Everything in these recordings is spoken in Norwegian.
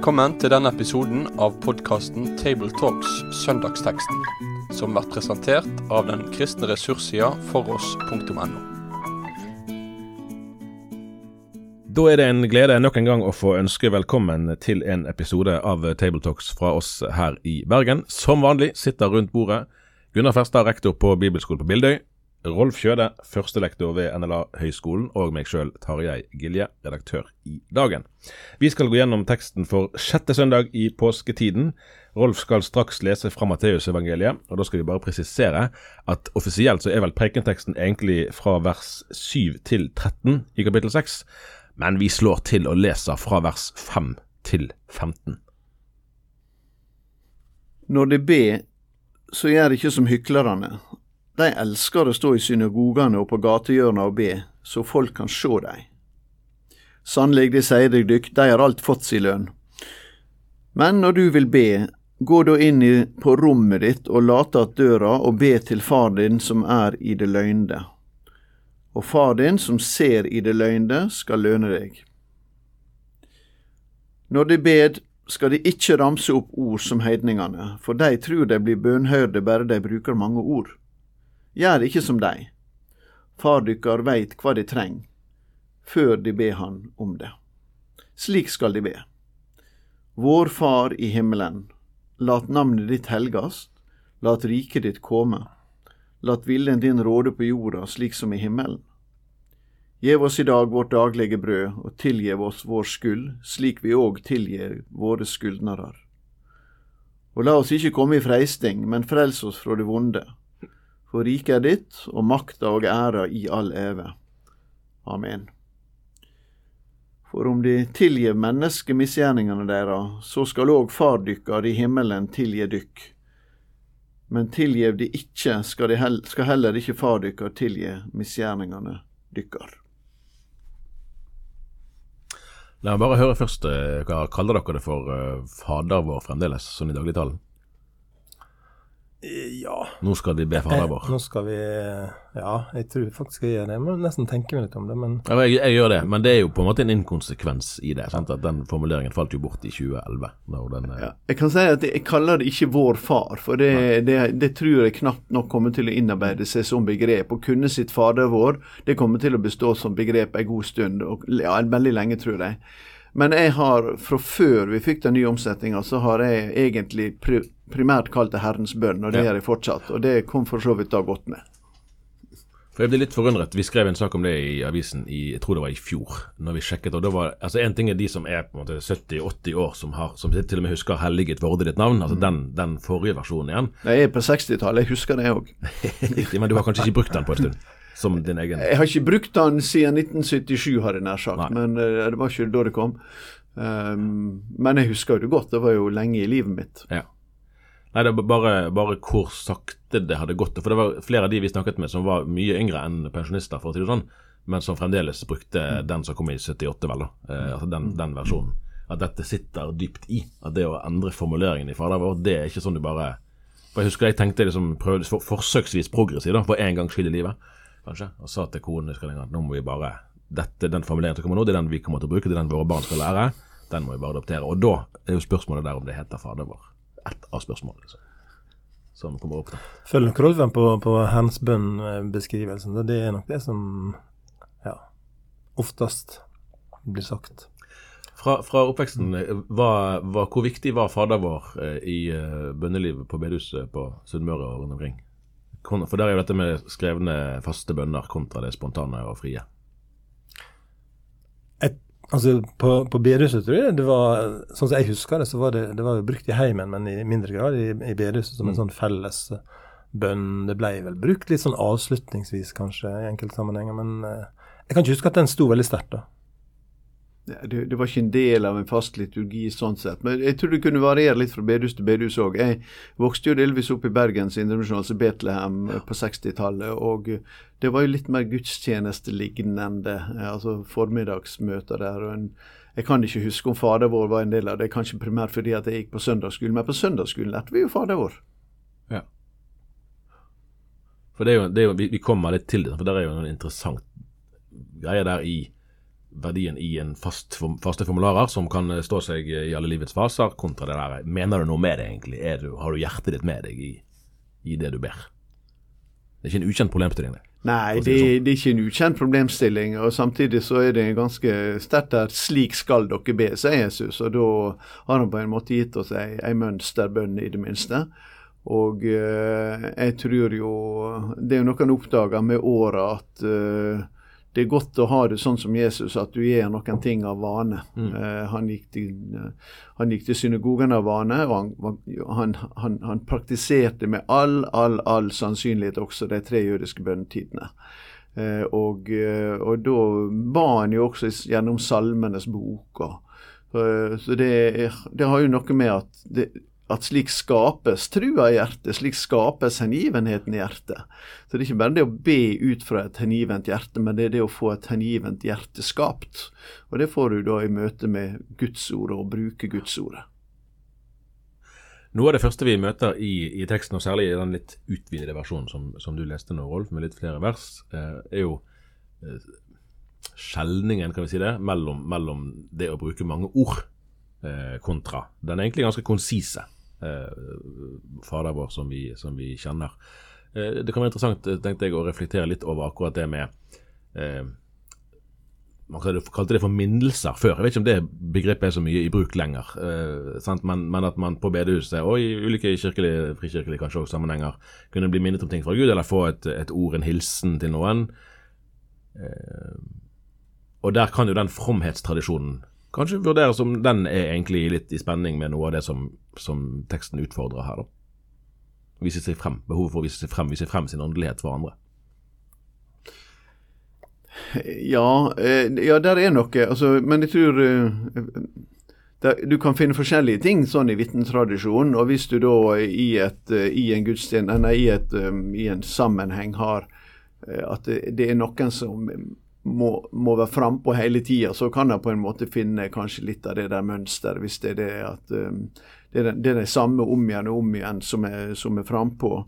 Velkommen til denne episoden av podkasten Tabletalks Søndagsteksten, som blir presentert av den kristne ressurssida foross.no. Da er det en glede nok en gang å få ønske velkommen til en episode av Tabletalks fra oss her i Bergen. Som vanlig sitter rundt bordet Gunnar Ferstad, rektor på Bibelskolen på Bildøy, Rolf Kjøde, førstelektor ved NLA Høgskolen, og meg sjøl, Tarjei Gilje, redaktør i Dagen. Vi skal gå gjennom teksten for sjette søndag i påsketiden. Rolf skal straks lese fra Matteusevangeliet, og da skal vi bare presisere at offisielt så er vel prekenteksten egentlig fra vers 7 til 13 i kapittel 6, men vi slår til og leser fra vers 5 til 15. Når de ber, så gjør de ikke som hyklerne de elsker å stå i synagogene og på gatehjørna og be, så folk kan sjå dei. Sannelig, det sier deg dykk, de har alt fått si lønn. Men når du vil be, gå da inn på rommet ditt og late att døra og be til far din som er i det løgnde. Og far din som ser i det løgnde, skal løne deg. Når de bed, skal de ikke ramse opp ord som heidningene, for de tror de blir bønhørde bare de bruker mange ord. Gjør ikke som dei. Far dykkar veit hva de treng, før de ber han om det. Slik skal de be. Vår Far i himmelen. Lat navnet ditt helgast. Lat riket ditt komme. Lat viljen din råde på jorda slik som i himmelen. Gjev oss i dag vårt daglige brød, og tilgjev oss vår skyld, slik vi òg tilgjev våre skyldnarar. Og la oss ikke komme i freisting, men frels oss fra det vonde for riket er ditt, og makta og æra i all eve. Amen. For om de tilgjev menneske misgjerningene deres, så skal òg Far dykkar i himmelen tilgje dykk. Men tilgjev de ikke, skal, de heller, skal heller ikke Far dykkar tilgje misgjerningene dykkar. La meg bare høre først, eh, hva kaller dere det for uh, Fader vår fremdeles, sånn i dagligtalen? Ja. Nå skal de be Fader vår. Nå skal vi Ja, jeg tror faktisk jeg gjør det. Jeg må nesten tenke meg litt om det, men ja, jeg, jeg, gjør det, men det er jo på en måte en inkonsekvens i det. Sant? At Den formuleringen falt jo bort i 2011. Den, eh, ja, jeg kan si at jeg kaller det ikke 'vår far', for det, det, det, tror jeg knapt nok kommer til å innarbeide seg som begrep. Å kunne sitt Fader vår, det kommer til å bestå som begrep en god stund, og ja, veldig lenge, tror jeg. Men jeg har, fra før vi fikk den nye omsetninga, så har jeg egentlig primært kalt det Herrens bønn, og det gjør jeg fortsatt. Og det kom for så vidt da godt med. For Jeg ble litt forundret. Vi skrev en sak om det i avisen i jeg tror det var i fjor. når vi sjekket, og det var, altså En ting er de som er på en måte 70-80 år, som, har, som til og med husker 'Helliget vorde ditt navn'. altså mm. den, den, forrige versjonen igjen. Jeg er på 60-tallet, jeg husker det òg. men du har kanskje ikke brukt den på en stund? Som din egen? Jeg har ikke brukt den siden 1977, har jeg nær sagt. Nei. Men uh, det var ikke da det kom. Um, men jeg husker jo det godt. Det var jo lenge i livet mitt. Ja. Nei, det var bare, bare, hvor sakte det hadde gått. For det var flere av de vi snakket med som var mye yngre enn pensjonister, for å si det sånn, men som fremdeles brukte mm. den som kom i 78, vel, da. Eh, altså den, den, versjonen. At dette sitter dypt i. At det å endre formuleringen i Fader vår, det er ikke sånn du bare For Jeg husker jeg tenkte liksom prøvde for, forsøksvis progressiv, da, for en gangs skyld i livet, kanskje, og sa til konen husker jeg, nå må vi bare dette, Den formuleringen som kommer nå, det er den vi kommer til å bruke, det er den våre barn skal lære. Den må vi bare adoptere. Og da er jo spørsmålet der om det heter Fader vår ett av spørsmålene liksom, som kommer opp. da. Følg nok Rolfen på, på Hans bønn-beskrivelsen. Det er nok det som ja, oftest blir sagt. Fra, fra oppveksten, var, var, hvor viktig var Fader vår eh, i uh, bønnelivet på bedehuset på Sunnmøre og rundt omkring? For der er jo dette med skrevne, faste bønner kontra det spontane og frie. Altså På, på bedehuset, tror jeg det var Sånn som jeg husker det, så var det, det var brukt i heimen, men i mindre grad i, i bedehuset som en mm. sånn felles eh, bønn. Det ble vel brukt litt sånn avslutningsvis, kanskje, i enkelte sammenhenger. Men eh, jeg kan ikke huske at den sto veldig sterkt da. Det, det, var ikke en del av en fast liturgi sånn sett. Men jeg tror det kunne variere litt fra bedehus til bedehus òg. Jeg vokste jo delvis opp i Bergens Indremisjon, altså Betlehem, ja. på 60-tallet. Og det var jo litt mer gudstjenestelignende, altså formiddagsmøter der. og en, jeg kan ikke huske om Fader vår var en del av det, kanskje primært fordi at jeg gikk på søndagsskolen. Men på søndagsskolen lærte vi jo Fader vår. Ja. For det er jo, det er jo vi, vi, kommer litt til det, for det er jo noen interessant greier der i verdien i en fast, faste formularer som kan stå seg i alle livets faser, kontra det der Mener du noe med det, egentlig? Du, har du hjertet ditt med deg i, i, det du ber? Det er ikke en ukjent problemstilling? det. Nei, det, sånn. det, er ikke en ukjent problemstilling. og Samtidig så er det ganske sterkt der 'slik skal dere be', sier Jesus. Og da har han på en måte gitt oss ei, ei mønsterbønn, i det minste. Og eh, jeg tror jo Det er jo noe han oppdager med åra at eh, det er godt å ha det sånn som Jesus, at du gjør noen ting av vane. Mm. Uh, han, gikk til, han, gikk til, synagogen av vane, og han, han, han, praktiserte med all, all, all sannsynlighet også de tre jødiske bønnetidene. Uh, og, og, da ba han jo også gjennom salmenes bok. Og, så det, det, har jo noe med at det, at slik skapes trua i hjertet, slik skapes hengivenheten i hjertet. Så det er ikke bare det å be ut fra et hengivent hjerte, men det er det å få et hengivent hjerte skapt. Og det får du da i møte med Gudsordet og bruke Gudsordet. Noe av det første vi møter i, i, teksten, og særlig i den litt utvidede versjonen som, som du leste nå, Rolf, med litt flere vers, eh, er jo eh, skjelningen, kan vi si det, mellom, mellom det å bruke mange ord eh, kontra den er egentlig ganske konsise Fader vår som vi, som vi kjenner. Eh, det kan være interessant eh, tenkte jeg, å reflektere litt over akkurat det med eh, Man kalte det for minnelser før. Jeg vet ikke om det begrepet er så mye i bruk lenger. Eh, men, men, at man på bedehuset og i ulike kirkelige, frikirkelige kanskje også sammenhenger kunne bli minnet om ting fra Gud, eller få et, et ord, en hilsen til noen. Eh, og der kan jo den fromhetstradisjonen kanskje vurderes om den er egentlig litt i spenning med noe av det som, som teksten utfordrer her. da. Vise seg frem, Behovet for å vise seg frem, vise frem sin åndelighet for andre. Ja, eh, ja der er noe. Altså, men jeg tror eh, Du kan finne forskjellige ting sånn i vitnetradisjonen. Og hvis du da i, et, eh, i en gudstjeneste, i, i en sammenheng har at det er noen som må, må være frampå hele tida, så kan jeg på en måte finne kanskje litt av det der mønsteret, hvis det er det at um, det, er det, er det samme om igjen og om igjen som er, som er frampå.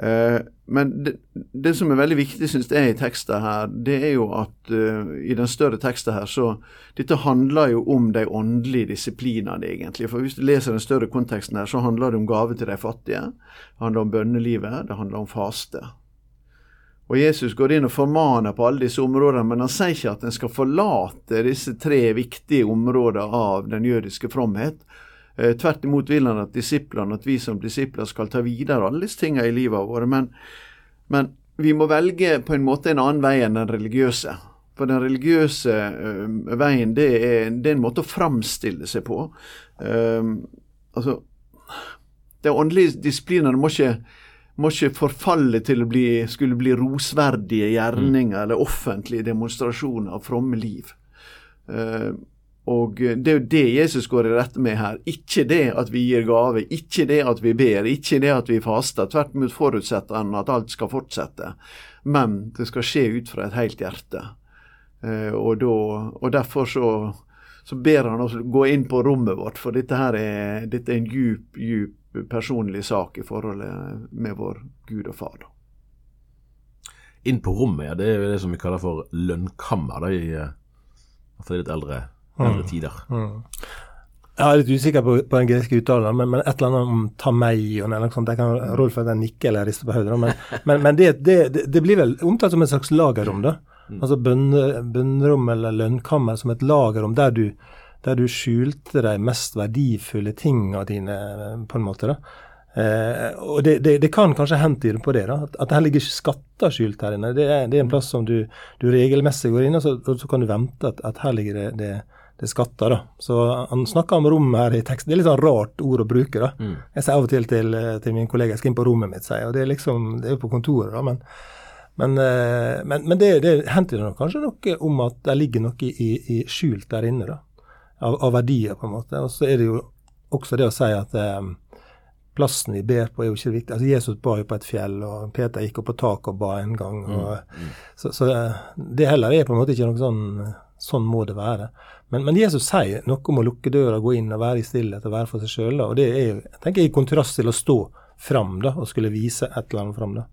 Uh, men det, det, som er veldig viktig, syns jeg, i teksten her, det er jo at uh, i den større teksten her, så Dette handler jo om de åndelige disiplinene, egentlig. For hvis du leser den større konteksten her, så handler det om gave til de fattige. Det handler om bønnelivet, det handler om faste. Og Jesus går inn og formaner på alle disse områdene, men han sier ikke at en skal forlate disse tre viktige områdene av den jødiske fromhet. Eh, tvert imot vil han at disiplene, at vi som disipler skal ta videre alle disse tingene i livet vårt. Men, men, vi må velge på en måte en annen vei enn den religiøse. For den religiøse uh, veien, det er, det er, en måte å framstille seg på. Uh, altså, De åndelige disiplinene må ikke må ikke forfalle til å bli, skulle bli rosverdige gjerninger mm. eller offentlige demonstrasjoner av fromme liv. Uh, og Det er jo det Jesus går i rette med her. Ikke det at vi gir gave, ikke det at vi ber, ikke det at vi faster. Tvert imot forutsetter han at alt skal fortsette. Men det skal skje ut fra et helt hjerte. Uh, og, da, og, derfor så, så ber han oss gå inn på rommet vårt, for dette her er, dette er en djup, djup personlig sak i forholdet med vår Gud og Far. Inn på rommet, ja. Det er det som vi kaller for lønnkammer da, i uh, litt eldre, eldre mm. tider. Mm. Jeg er litt usikker på, på den greske uttalen, men, men, et eller annet om tameion eller noe sånt. Jeg kan Rolf nikke eller riste på hodet. Men, men, men det, det, det, blir vel omtalt som et slags lagerrom, da. Mm. Altså bønnerom eller lønnkammer som et lagerrom der du der du skjulte de mest verdifulle tingene dine, på en måte. da. Eh, og det, det, det, kan kanskje hentyde på det, da, at, at det ligger skatter skjult her inne. Det er, det er, en plass som du, du regelmessig går inn, og så, og så, kan du vente at, at her ligger det, det skatter. da. Så Han snakker om rom her i teksten. Det er litt sånn rart ord å bruke. da. Mm. Jeg sier av og til til, til min kollega jeg skal inn på rommet mitt, sier og det er liksom, det er på kontoret, da, men, men, eh, men, men det, det hentyder kanskje noe om at det ligger noe i, i skjult der inne. da av, av, verdier, på en måte. Og så er det jo også det å si at eh, plassen vi ber på, er jo ikke viktig. Altså Jesus ba jo på et fjell, og Peter gikk opp på taket og ba en gang. Og, mm, mm. Så, så, det heller er på en måte ikke noe sånn Sånn må det være. Men, men, Jesus sier noe om å lukke døra, gå inn og være i stillhet og være for seg sjøl. Og det er jo, jeg tenker, i kontrast til å stå fram da, og skulle vise et eller annet fram. da.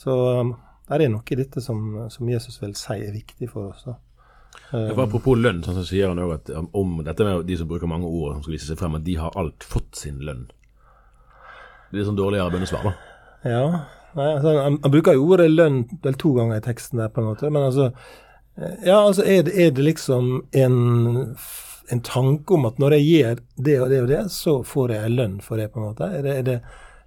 Så um, det er noe i dette som, som Jesus vil si er viktig for oss. da. Ja, for apropos lønn, sånn så sier han også at um, om dette med de som bruker mange ord, som skal vise seg frem, at de har alt fått sin lønn. Det er litt sånn dårligere bønnesvar, da. Ja, nei, altså, han, han bruker jo ordet lønn vel to ganger i teksten der, på en måte. Men altså eh, Ja, altså er det, er det liksom en, en tanke om at når jeg gjør det og det og det, så får jeg lønn for det, på en måte? Er det, er det,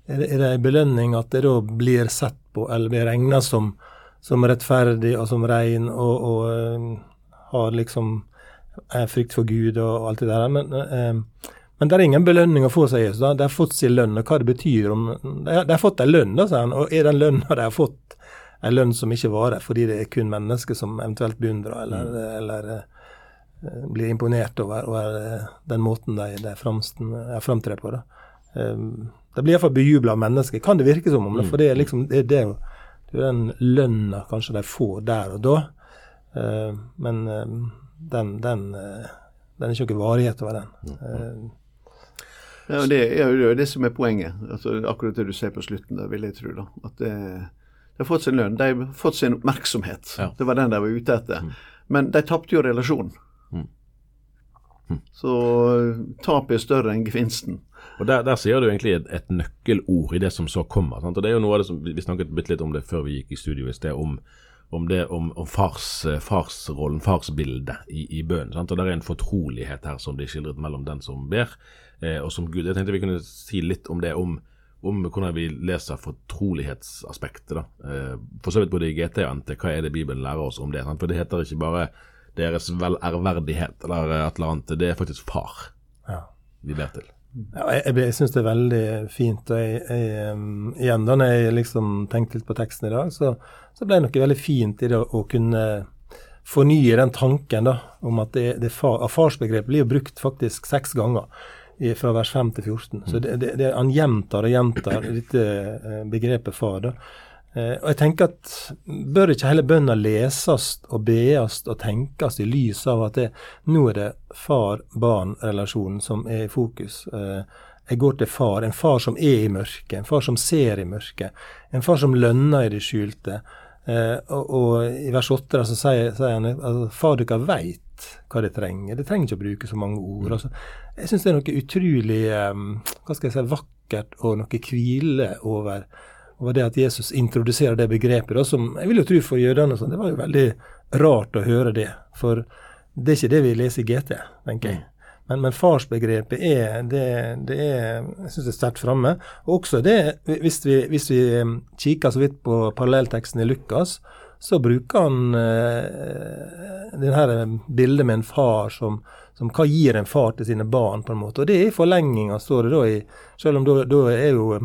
er det, er det en belønning at det da blir sett på eller blir regna som, som rettferdig og som rein og, og uh, har liksom frykt for Gud og, og alt det der. Men, eh, men det er ingen belønning å få, sier Jesus. De har fått sin lønn, og hva det betyr om De har, de har fått en lønn, da, sier han. Og er den lønna de har fått, en lønn som ikke varer, fordi det er kun mennesker som eventuelt beundrer eller, mm. eller uh, blir imponert over, over den måten de, de framtrer på. da. Um, det blir iallfall bejubla av mennesker, kan det virke som om. det, For det er liksom det, det, det er den lønna kanskje de får der og da. Uh, men uh, den, den, uh, den, er ikke noe varighet over den. Ja, det er jo det, det som er poenget. Altså, akkurat det du sier på slutten der, vil jeg tro. da, at det, De har fått sin lønn, de har fått sin oppmerksomhet. Ja. Det var den de var ute etter. Mm. Men de tapte jo relasjonen. Mm. Mm. Så tapet er større enn gevinsten. Og Der, der sier du egentlig et, et, nøkkelord i det som så kommer. Sant? og det er jo noe av det som, Vi snakket litt om det før vi gikk i studio i sted, om, om, det, om, om fars, farsrollen, farsbildet i, i bønnen. Og Det er en fortrolighet her som blir skildret mellom den som ber, eh, og som Gud. Jeg tenkte vi kunne si litt om det, om, om hvordan vi leser fortrolighetsaspektet. da. Eh, for så vidt både i GT og NT, hva er det Bibelen lærer oss om det? Sant? For det heter ikke bare deres velærverdighet eller et eller annet, det er faktisk far ja. vi ber til. Ja, jeg, jeg syns det er veldig fint. jeg, jeg, Igjen, da når jeg liksom tenkte litt på teksten i dag, så, så ble det noe veldig fint i det å kunne fornye den tanken da, om at det, det far, farsbegrepet blir jo brukt faktisk seks ganger i, fra vers 5 til 14. Så det, det, Han gjentar og gjentar dette eh, begrepet far. da. Eh, og jeg tenker at Bør ikke hele bønna leses og bees og tenkes i lys av at det, nå er det far-barn-relasjonen som er i fokus. Eh, jeg går til far, en far som er i mørket, en far som ser i mørket, en far som lønner i det skjulte. Eh, og, og, i vers 8 så sier, sier han at altså, far dere veit hva de trenger. De trenger ikke å bruke så mange ord. Altså, jeg syns det er noe utrolig hva skal jeg si, vakkert og noe hvile over og det at Jesus introduserer det begrepet, da, som jeg vil jo tro for jødene sånn, det var jo veldig rart å høre det. For det er ikke det vi leser i GT, tenker jeg. Men, men farsbegrepet er det, det er, jeg synes det er sterkt framme. Og også det, hvis vi, hvis vi um, kikker så vidt på parallellteksten i Lukas, så bruker han eh, det her bildet med en far som, som hva gir en far til sine barn, på en måte. Og det er i forlenginga, står det da i Selv om da, da er jo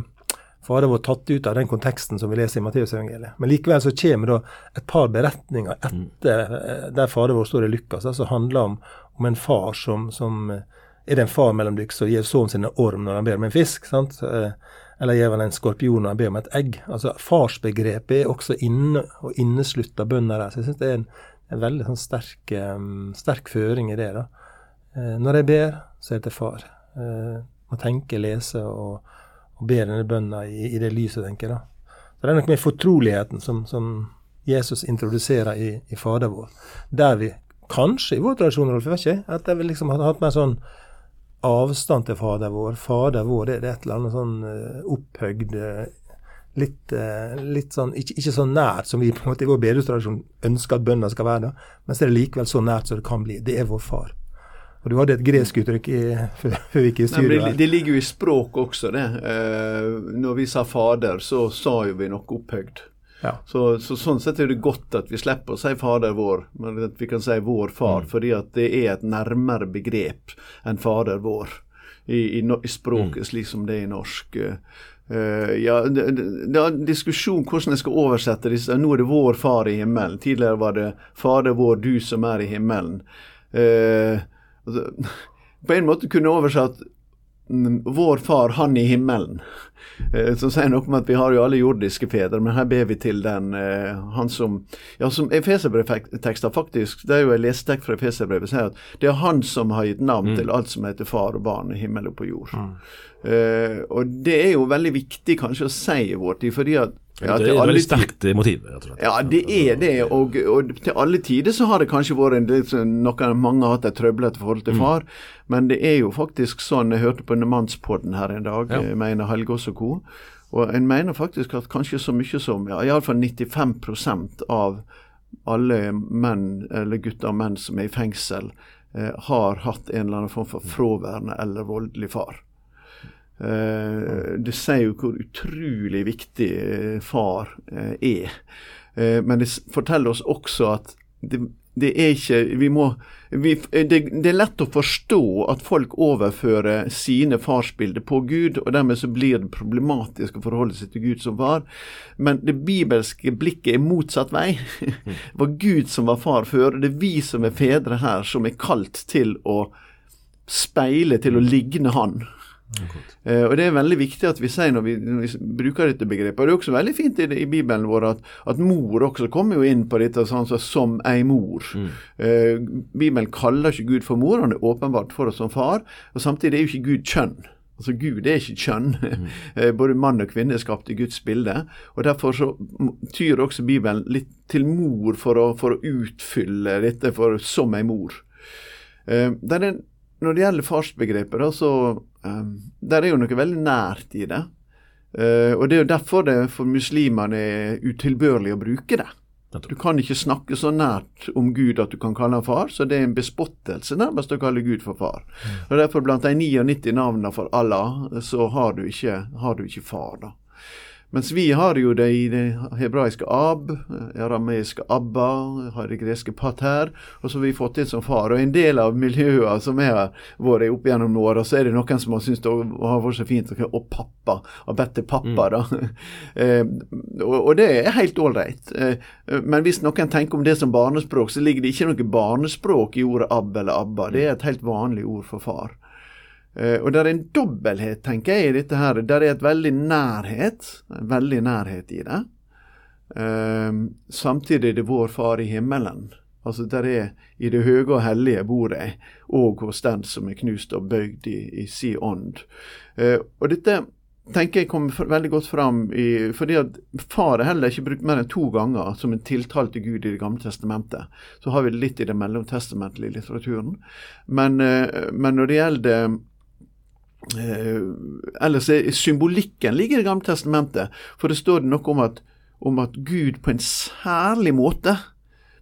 Fader vår tatt ut av den konteksten som vi leser i Matteusevangeliet. Men likevel så kommer da et par beretninger etter mm. der Fader vår står i Lukas, som altså handler om, om, en far som, som Er det en far mellom dere som gir sønnen sin en orm når han ber om en fisk? sant? Eh, eller gir han en skorpion når han ber om et egg? Altså Farsbegrepet er også inne og inneslutta bønder der. Så jeg syns det er en, en veldig sånn sterk, um, sterk, føring i det. da. Eh, når jeg ber, så er det til far. Eh, må tenke, lese og og ber denne bønna i, i, det lyset, tenker jeg. da. Så Det er noe med fortroligheten som, som Jesus introduserer i, i Fader vår. Der vi kanskje i vår tradisjon, Rolf, vet ikke, at vi liksom har hatt mer sånn avstand til Fader vår. Fader vår det, er et eller annet sånn uh, opphøgd uh, litt, uh, litt, sånn ikke, ikke, så nært som vi på en måte i vår bedehustradisjon ønsker at bønna skal være. da, Men så er det likevel så nært som det kan bli. Det er vår far. Og du hadde et gresk uttrykk i, før vi gikk i studio. Det, det, ligger jo i språk også, det. Eh, når vi sa fader, så sa jo vi noe opphøyd. Ja. Så, så, sånn sett er det godt at vi slipper å si fader vår, men at vi kan si vår far. Mm. Fordi at det er et nærmere begrep enn fader vår i, i, i språket, mm. slik som det er i norsk. Uh, ja, det, det, er diskusjon hvordan jeg skal oversette disse. Nå er det 'vår far i himmelen'. Tidligere var det 'Fader vår, du som er i himmelen'. Uh, altså, På en måte kunne oversatt 'Vår far, han i himmelen'. eh, som sier noe om at vi har jo alle jordiske fedre, men her ber vi til den eh, han som Ja, som Efeserbrevtekster faktisk, det er jo en lesetekst fra Efeserbrevet, sier at det er han som har gitt navn mm. til alt som heter far og barn i himmel og på jord. Mm. Uh, og det er jo veldig viktig kanskje å si i vår tid, fordi at ja, det er et veldig sterkt motiv. og slett. Ja, det er det. Og, og, til alle tider så har det kanskje vært sånn, noe mange har hatt et trøblete forhold til mm. far. Mm. Men det er jo faktisk sånn, jeg hørte på Mannspodden her en dag, ja. jeg mener Helgås og co. Og en mener faktisk at kanskje så mye som ja, iallfall 95% av alle menn, eller gutter og menn som er i fengsel, eh, har hatt en eller annen form for fraværende eller voldelig far. Eh, det sier jo hvor utrolig viktig eh, far eh, er. Men det forteller oss også at det, det er ikke vi må, vi, det, det, er lett å forstå at folk overfører sine farsbilder på Gud, og dermed så blir det problematisk å forholde seg til Gud som far. Men det bibelske blikket er motsatt vei. Det var Gud som var far før. Det er vi som er fedre her, som er kalt til å speile, til å ligne Han. Uh, og Det er veldig viktig at vi sier når vi, når vi, bruker dette begrepet. og Det er også veldig fint i, i Bibelen vår at, at, mor også kommer jo inn på dette sånn så, som ei mor. Mm. Uh, Bibelen kaller ikke Gud for mor, han er åpenbart for oss som far. og Samtidig er jo ikke Gud kjønn. Altså Gud er ikke kjønn. Mm. Uh, både mann og kvinne er skapt i Guds bilde. og Derfor så tyr også Bibelen litt til mor for å, for å utfylle dette for, som ei mor. det er når det gjelder farsbegrepet, da, så um, der er jo noe veldig nært i det. Uh, og Det er jo derfor det for muslimene er utilbørlig å bruke det. Du kan ikke snakke så nært om Gud at du kan kalle han far, så det er en bespottelse nærmest å kalle Gud for far. Mm. Og Derfor blant de 99 navnene for Allah, så har du ikke, har du ikke far. da. Mens vi har jo det i det hebraiske ab, arameiske abba, har det greske pater, og så har vi fått det som far. Og en del av miljøene som jeg har vært opp gjennom åra, så er det noen som har syntes det har vært så fint å pappa, og bedt til pappa, mm. da. eh, og, og, det er helt ålreit. Eh, men hvis noen tenker om det som barnespråk, så ligger det ikke noe barnespråk i ordet ab eller abba. Det er et helt vanlig ord for far. Uh, og det er en dobbelthet, tenker jeg, i dette her. Der er et veldig nærhet, en veldig nærhet i det. Uh, samtidig er det vår Far i himmelen. Altså der er i det høye og hellige bor jeg, og hos den som er knust og bøyd i, i si ånd. Uh, og dette tenker jeg kommer veldig godt fram i, fordi at far er heller ikke brukt mer enn to ganger som en tiltalte Gud i Det gamle testamentet. Så har vi det litt i den mellomtestamentlige litteraturen. Men, men når det gjelder Eh, ellers er symbolikken ligger i Det gamle testamentet. For det står det noe om at, om at Gud på en særlig måte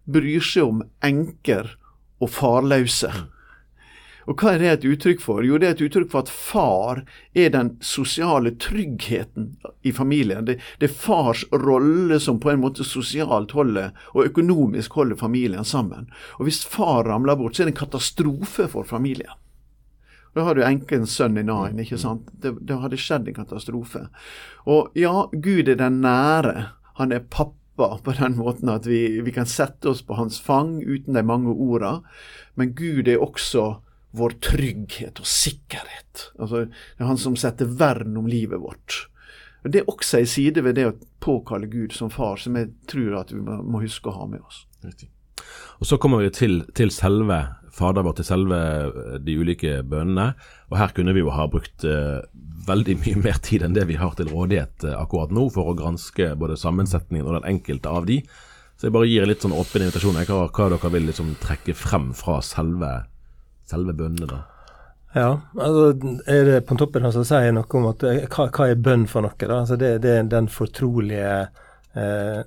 bryr seg om enker og farløse. Og hva er det et uttrykk for? Jo, det er et uttrykk for at far er den sosiale tryggheten i familien. Det, det er fars rolle som på en måte sosialt holder og økonomisk holder familien sammen. Og hvis far ramler bort, så er det en katastrofe for familien. Da har du enken sønn i Nain, ikke sant. Det, det hadde skjedd en katastrofe. Og ja, Gud er den nære. Han er pappa på den måten at vi, vi kan sette oss på hans fang uten de mange orda. Men Gud er også vår trygghet og sikkerhet. Altså, det er han som setter vern om livet vårt. Og Det er også en side ved det å påkalle Gud som far, som jeg tror at vi må huske å ha med oss. Og Så kommer vi til, til selve Fader vår, til selve eh, de ulike bønnene. Og her kunne vi jo ha brukt uh, veldig mye mer tid enn det vi har til rådighet uh, akkurat nå, for å granske både sammensetningen og den enkelte av de. Så jeg bare gir litt sånn åpen invitasjon hva, hva dere vil liksom trekke frem fra selve, selve bønnene. da. Ja, altså er det på toppen her så sier noe om at hva, hva er bønn for noe? da? Altså det, det er den fortrolige eh,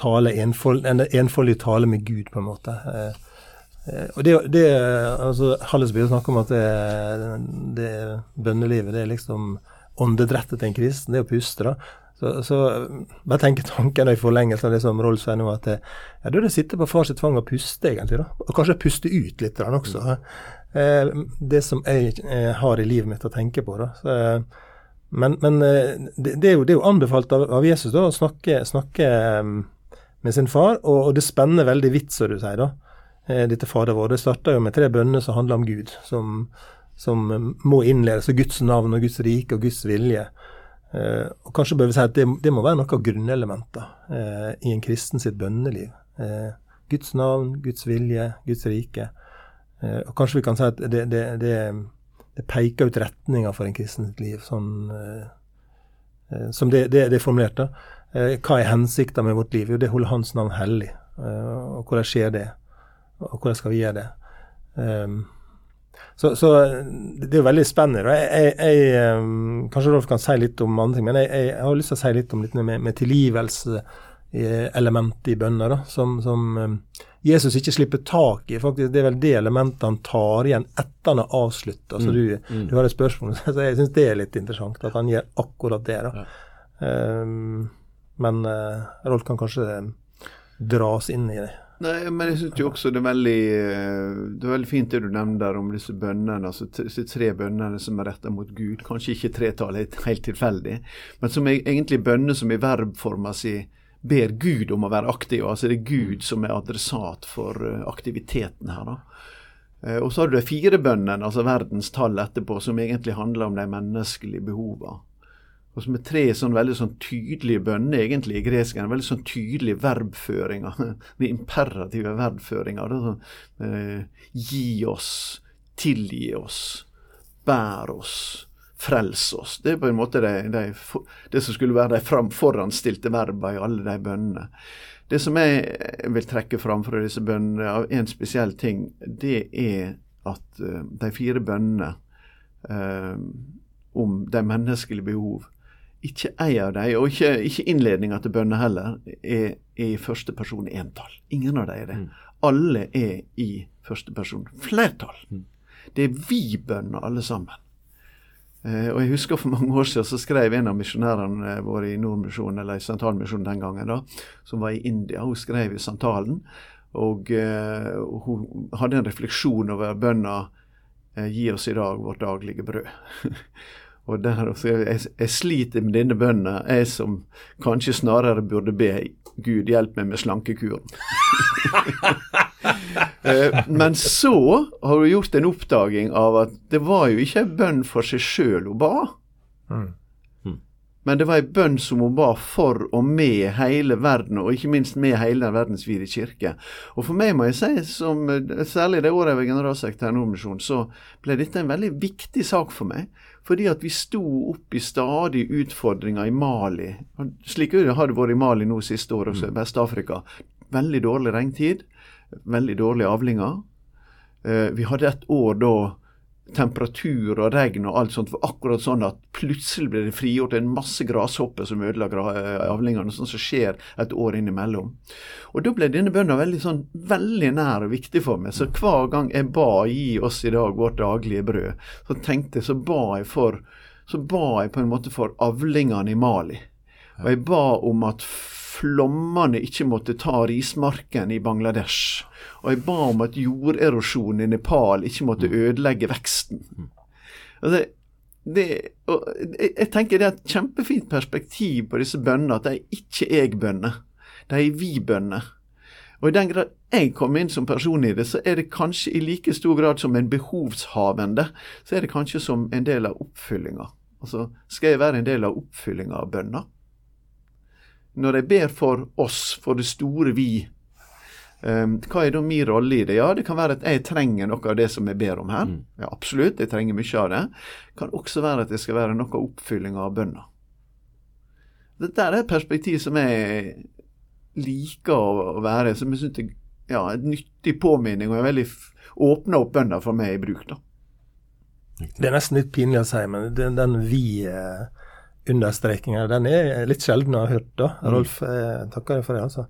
tale, enfold, en enfoldige tale med Gud, på en måte. Eh, Eh, og det, det altså Hallesby snakker om at det, det bønnelivet det er liksom åndedrettet til en kristen, det er å puste. da. Så, så bare tenke tanken i forlengelse av det som Rolf sier nå, at ja, da er det å sitte på fars tvang og puste, egentlig. da. Og kanskje puste ut litt da, også. Eh, det som jeg eh, har i livet mitt å tenke på. da. Så, eh, men, men eh, det, det, er jo, det, er jo, anbefalt av, av Jesus da, å snakke, snakke med sin far, og, og det spenner veldig vidt, som du sier. da. Eh, dette Fader vår. Det starta jo med tre bønner som handler om Gud, som, som må innledes, og Guds navn og Guds rike og Guds vilje. Eh, og Kanskje bør vi si at det, det må være noe av grunnelementet eh, i en kristen sitt bønneliv. Eh, Guds navn, Guds vilje, Guds rike. Eh, og Kanskje vi kan si at det, det, det, peker ut retninga for en kristen sitt liv, sånn, eh, eh, som det, er formulert. da. hva er hensikta med vårt liv? Jo, det holder Hans navn hellig. og hvordan skjer det? Og hvordan skal vi gjøre det? Um, så, så, det er jo veldig spennende. Jeg, jeg, jeg, kanskje Rolf kan si litt om andre ting, men jeg, jeg, har lyst til å si litt om litt med, med tilgivelseselementet i bønner, som, som, Jesus ikke slipper tak i. faktisk Det er vel det elementet han tar igjen etter han har avslutta. Så mm, du, mm. du, har et spørsmål. Så jeg syns det er litt interessant at han gjør akkurat det. da. Ja. Um, men uh, Rolf kan kanskje dras inn i det. Nei, men jeg syns jo også det er veldig eh, det er veldig fint det du nevner der om disse bønnene, altså disse tre bønnene som er retta mot Gud. Kanskje ikke tretallet helt, tilfeldig, men som er egentlig bønner som i verbforma si ber Gud om å være aktiv. Altså det er Gud som er adressat for eh, aktiviteten her. da. Eh, og så har du de fire bønnene, altså verdens tall etterpå, som egentlig handler om de menneskelige behovene og som er tre sånn veldig sånn tydelige bønner egentlig i gresk. Veldig sånn tydelige verbføringer. De imperative verbføringer. Sånn, eh, gi oss, tilgi oss, bær oss, frels oss. Det er på en måte det, de, det som skulle være de foranstilte verbene i alle de bønnene. Det som jeg vil trekke fram fra disse bønnene, av en spesiell ting, det er at uh, de fire bønnene eh, om de menneskelige behov ikke ei av dem, og ikke, ikke innledninga til bønner heller, er, er, i første person entall. Ingen av dem er det. Mm. Alle er i første person flertall. Mm. Det er vi-bønner alle sammen. Eh, og jeg husker For mange år siden så skrev en av misjonærene eh, våre i Nordmisjonen, eller i Santalmisjonen den gangen, da, som var i India. Hun skrev i Santalen, og eh, hun hadde en refleksjon over bønna eh, 'Gi oss i dag vårt daglige brød'. Og der, jeg, jeg, sliter med denne bønnen, jeg som kanskje snarere burde be Gud hjelpe meg med slankekuren. Eh, men så har hun gjort en oppdaging av at det var jo ikke en bønn for seg sjøl hun ba. Mm. Men det var en bønn som hun ba for og med hele verden, og ikke minst med hele den verdensvide kirke. Og for meg må jeg si, som, særlig det året jeg var generalsekretær i Nordmisjonen, så ble dette en veldig viktig sak for meg. Fordi at vi sto opp i stadig utfordringer i Mali. Slik har det vært i Mali nå siste år, også i mm. Vest-Afrika. Veldig dårlig regntid, veldig dårlige avlinger. Eh, vi hadde et år da temperatur og regn og alt sånt var akkurat sånn at plutselig ble det frigjort en masse grashopper som ødela eh, avlingene, sånn som skjer et år innimellom. Og Da ble denne bønda veldig sånn, veldig nær og viktig for meg. Så hver gang jeg ba gi oss i dag vårt daglige brød, så tenkte jeg, så ba jeg for så ba jeg på en måte for avlingene i Mali. Og jeg ba om at flommene ikke måtte ta rismarken i Bangladesh. Og jeg ba om at jorderosjonen i Nepal ikke måtte mm. ødelegge veksten. Altså, det, jeg, tenker det er et kjempefint perspektiv på disse bøndene, at de er ikke jeg-bønner. De er vi-bønner. Og i den grad jeg kom inn som person i det, så er det kanskje i like stor grad som en behovshavende, så er det kanskje som en del av oppfyllinga. Altså, skal jeg være en del av oppfyllinga av bønna? Når jeg ber for oss, for det store vi, um, hva er da min rolle i det? Ja, det kan være at jeg trenger noe av det som jeg ber om her. Mm. Ja, Absolutt, jeg trenger mye av det. Det kan også være at det skal være noe oppfylling av bønna. Dette er et perspektiv som jeg liker å være, som jeg syns er ja, en nyttig påminning, og er veldig åpna opp bønna for meg i bruk. da. Det er nesten litt pinlig å si, men den, den vi eh, understrekinga. Den er litt sjelden å ha hørt, da. Mm. Rolf, jeg takker deg for det, altså.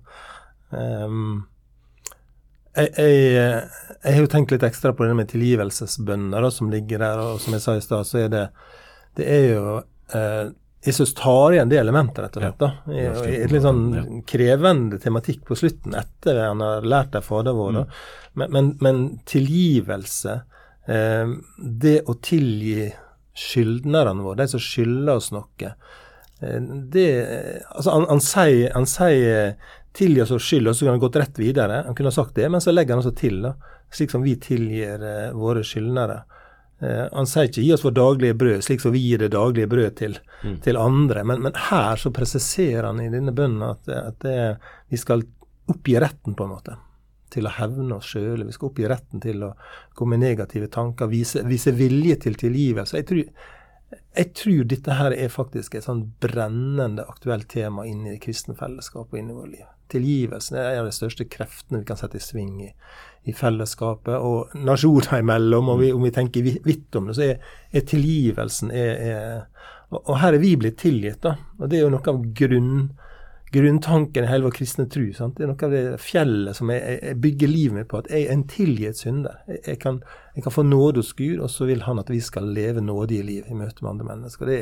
Um, jeg, jeg, jeg, har jo tenkt litt ekstra på det med tilgivelsesbønner da, som ligger der, og som jeg sa i stad, så er det det er jo eh, Jesus tar igjen det elementet, rett og slett. da, I, i et litt sånn krevende tematikk på slutten, etter han har lært av Fader vår. Mm. Men, men, men, tilgivelse, eh, det å tilgi skyldnerne våre, de som skylder oss noe. Eh, det, altså han, han, sier, han sier 'tilgi oss vår skyld', og så kunne han gått rett videre. Han kunne sagt det, men så legger han også til, da, slik som vi tilgir uh, våre skyldnere. Eh, han sier ikke 'gi oss vårt daglige brød', slik som vi gir det daglige brød til, mm. til andre. Men, men, her så presiserer han i denne bønnen at, at det, vi skal oppgi retten, på en måte. Til å hevne oss sjøl. Vi skal oppgi retten til å komme med negative tanker. Vise, vise vilje til tilgivelse. Jeg tror, jeg tror dette her er faktisk et sånn brennende aktuelt tema inne i det kristne fellesskapet og inne i vårt liv. Tilgivelsen er en av de største kreftene vi kan sette i sving i, i fellesskapet og nasjoner imellom. og vi, Om vi tenker vidt om det, så er, er tilgivelsen er, er, og, her er vi blitt tilgitt. da, og Det er jo noe av grunn, grunntanken i hele vår kristne tro. Sant? Det er noe av det fjellet som jeg, jeg bygger livet mitt på, at jeg er en tilgitt synder. Jeg, jeg, kan, jeg, kan, få nåde hos Gud, og så vil Han at vi skal leve nådige liv i møte med andre mennesker. Det,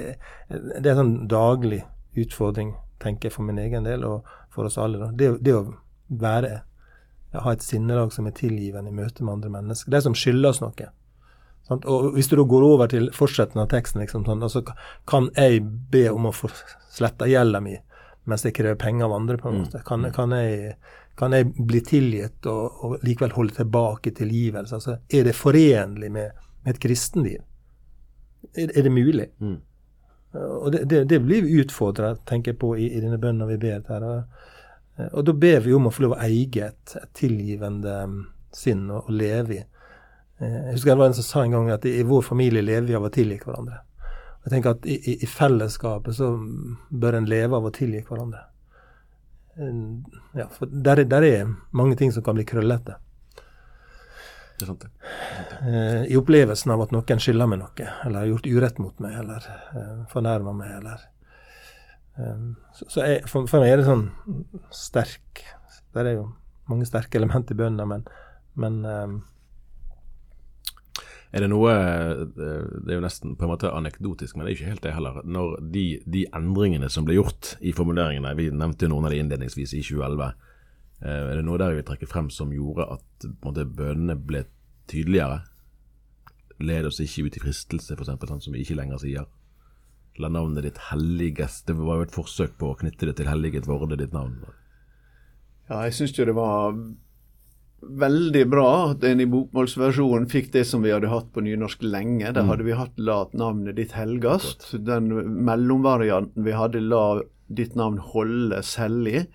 det er en sånn daglig utfordring, tenker jeg for min egen del, og for oss alle. Det, det å være ha et sinnelag som er tilgivende i møte med andre mennesker. De som skylder oss noe. Sant? Og Hvis du da går over til fortsettelsen av teksten, liksom, sånn, altså, kan jeg be om å få sletta gjelda mi mens jeg krever penger av andre? på en mm. måte? Kan, kan, jeg, kan jeg, bli tilgitt og, og, likevel holde tilbake tilgivelse? Altså, er det forenlig med, med et kristenliv? Er, er det mulig? Mm. Og det, det, det, blir vi utfordra, tenker jeg på, i, i denne bønnen vi ber her. Og, og da ber vi om å få lov å eie et, et tilgivende mm, sinn å leve i. Eh, jeg husker det var en som sa en gang at i vår familie lever vi av å tilgi hverandre. Jeg tenker at i, i, fellesskapet så bør en leve av å tilgi hverandre. Ja, for der, der, er mange ting som kan bli krøllete. Det er sant, det. Eh, I opplevelsen av at noen skylder meg noe, eller har gjort urett mot meg, eller uh, fornærma meg, eller um, Så, så jeg, for, for, meg er det sånn sterk Det er jo mange sterke elementer i bønna, men, men um, er det noe eh, Det er jo nesten på en måte anekdotisk, men det er ikke helt det heller. Når de, de endringene som ble gjort i formuleringene, vi nevnte jo noen av de innledningsvis i 2011, eh, er det noe der vi vil trekke frem som gjorde at måte, bønnene ble tydeligere? Led oss ikke ut i fristelse, f.eks., sånn som vi ikke lenger sier. La navnet ditt helligest Det var jo et forsøk på å knytte det til helliget vorde, ditt navn. Ja, jeg syns jo det var veldig bra at en i bokmålsversjonen fikk det som vi hadde hatt på nynorsk lenge. Der mm. hadde vi hatt 'lat navnet ditt helgast'. Den mellomvarianten vi hadde 'la ditt navn holdes hellig'.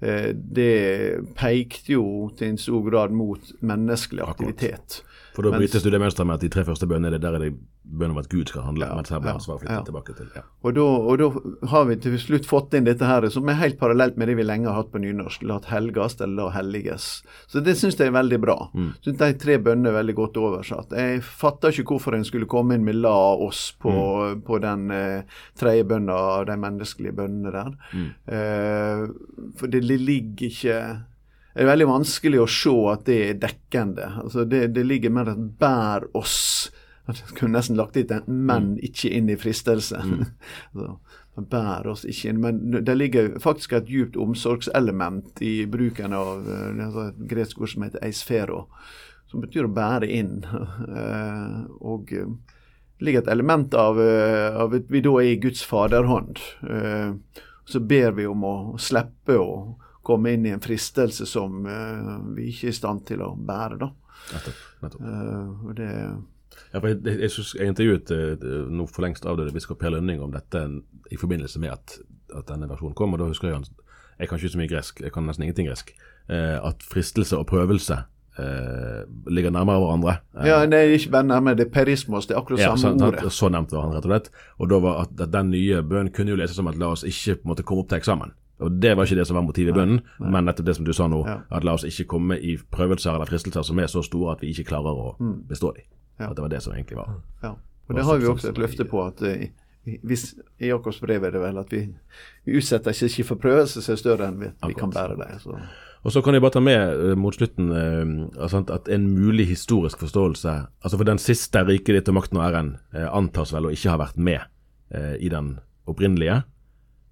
Eh, det pekte jo til en stor grad mot menneskelig aktivitet. For da brytes du det mønsteret med at de tre første bønnene der er det bønn om at Gud skal handle. Mens her blir ansvaret flyttet tilbake til og, da, har vi til slutt fått inn dette her, som er helt parallelt med det vi lenge har hatt på nynorsk. La helgast eller la helliges. Så det syns jeg er veldig bra. Mm. Synes De tre bønnene er veldig godt oversatt. Jeg fatter ikke hvorfor en skulle komme inn med la oss på, mm. på den eh, tredje bønna, de menneskelige bønnene der. Mm. Eh, for det ligger ikke det er veldig vanskelig å se at det er dekkende. Altså det, det ligger mer at 'bær oss'. Jeg kunne nesten lagt dit en 'men mm. ikke inn i fristelse'. Mm. så, bær oss ikke inn. Men det ligger faktisk et djupt omsorgselement i bruken av uh, et gresk ord som heter 'eisfero', som betyr å bære inn. Uh, og det ligger et element av, av at vi da er i Guds faderhånd. så ber vi om å slippe å komme inn i en fristelse som vi ikke er i stand til å bære. da. Nettopp. nettopp. Det ja, jeg, jeg, jeg, intervjuet uh, nå for lengst avdøde biskop Per Lønning om dette i forbindelse med at, at, denne versjonen kom. og da husker Jeg han, jeg kan ikke så mye gresk, jeg kan nesten ingenting gresk. at fristelse og prøvelse Uh, ligger nærmere hverandre. Uh, ja, er ikke bare nærmere, det er perismos, det er akkurat ja, samme ordet. Så nevnt var han rett og slett. Og da var at, at den nye bønnen kunne jo leses som at la oss ikke måte komme opp til eksamen. Og Det var ikke det som var motivet i bønnen, men nettopp det som du sa nå. Ja. At la oss ikke komme i prøvelser eller fristelser som er så store at vi ikke klarer å mm. bestå dem. Ja. At det var det som egentlig var. Ja. Og Det har vi også et løfte på. at uh, hvis, I Jakobs brev er det vel at vi, vi utsetter ikke, ikke for prøvelser som er større enn vi, vi kan bære det. Så. Og så kan jeg bare ta med uh, mot slutten uh, at en mulig historisk forståelse altså For den siste riket ditt og makten og æren antas vel å ikke ha vært med i den opprinnelige.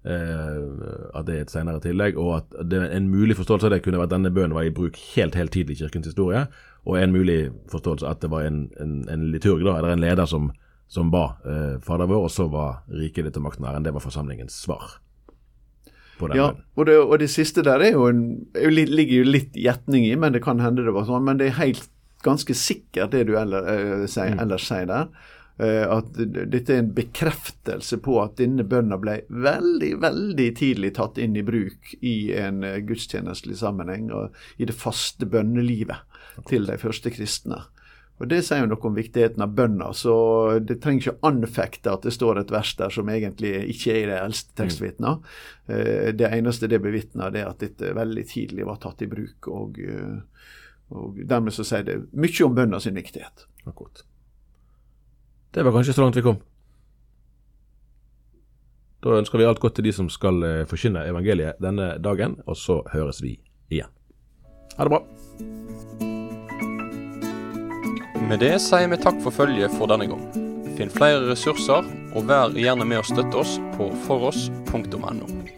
Uh, at det er et senere tillegg, og at det, en mulig forståelse av det kunne vært at denne bønnen var i bruk helt helt tidlig i kirkens historie, og en mulig forståelse at det var en, en, en liturg, da, eller en leder som, som ba uh, Fader vår, og så var riket ditt og makten æren. Det var forsamlingens svar. På ja, og det, og det, siste der er jo en, ligger jo litt gjetning i, men det kan hende det var sånn. Men det er helt ganske sikkert det du eller, eh, sier, Mm. ellers sier der. Eh, at dette er en bekreftelse på at denne bønna ble veldig, veldig tidlig tatt inn i bruk i en eh, gudstjenestelig sammenheng og i det faste bønnelivet til de første kristne. Og Det sier jo noe om viktigheten av bønna, så det trenger ikke å anfekte at det står et vers der som egentlig ikke er i de eldste tekstvitna. Eh, Det eneste det bevitner, er at dette veldig tidlig var tatt i bruk. og... og Dermed så sier det mye om bønna sin viktighet. Akkurat. Det var kanskje så langt vi kom. Da ønsker vi alt godt til de som skal eh, forkynne evangeliet denne dagen, og så høres vi igjen. Ha det bra. Med det sier vi takk for følget for denne gang. Finn flere ressurser, og vær gjerne med å støtte oss på foross.no.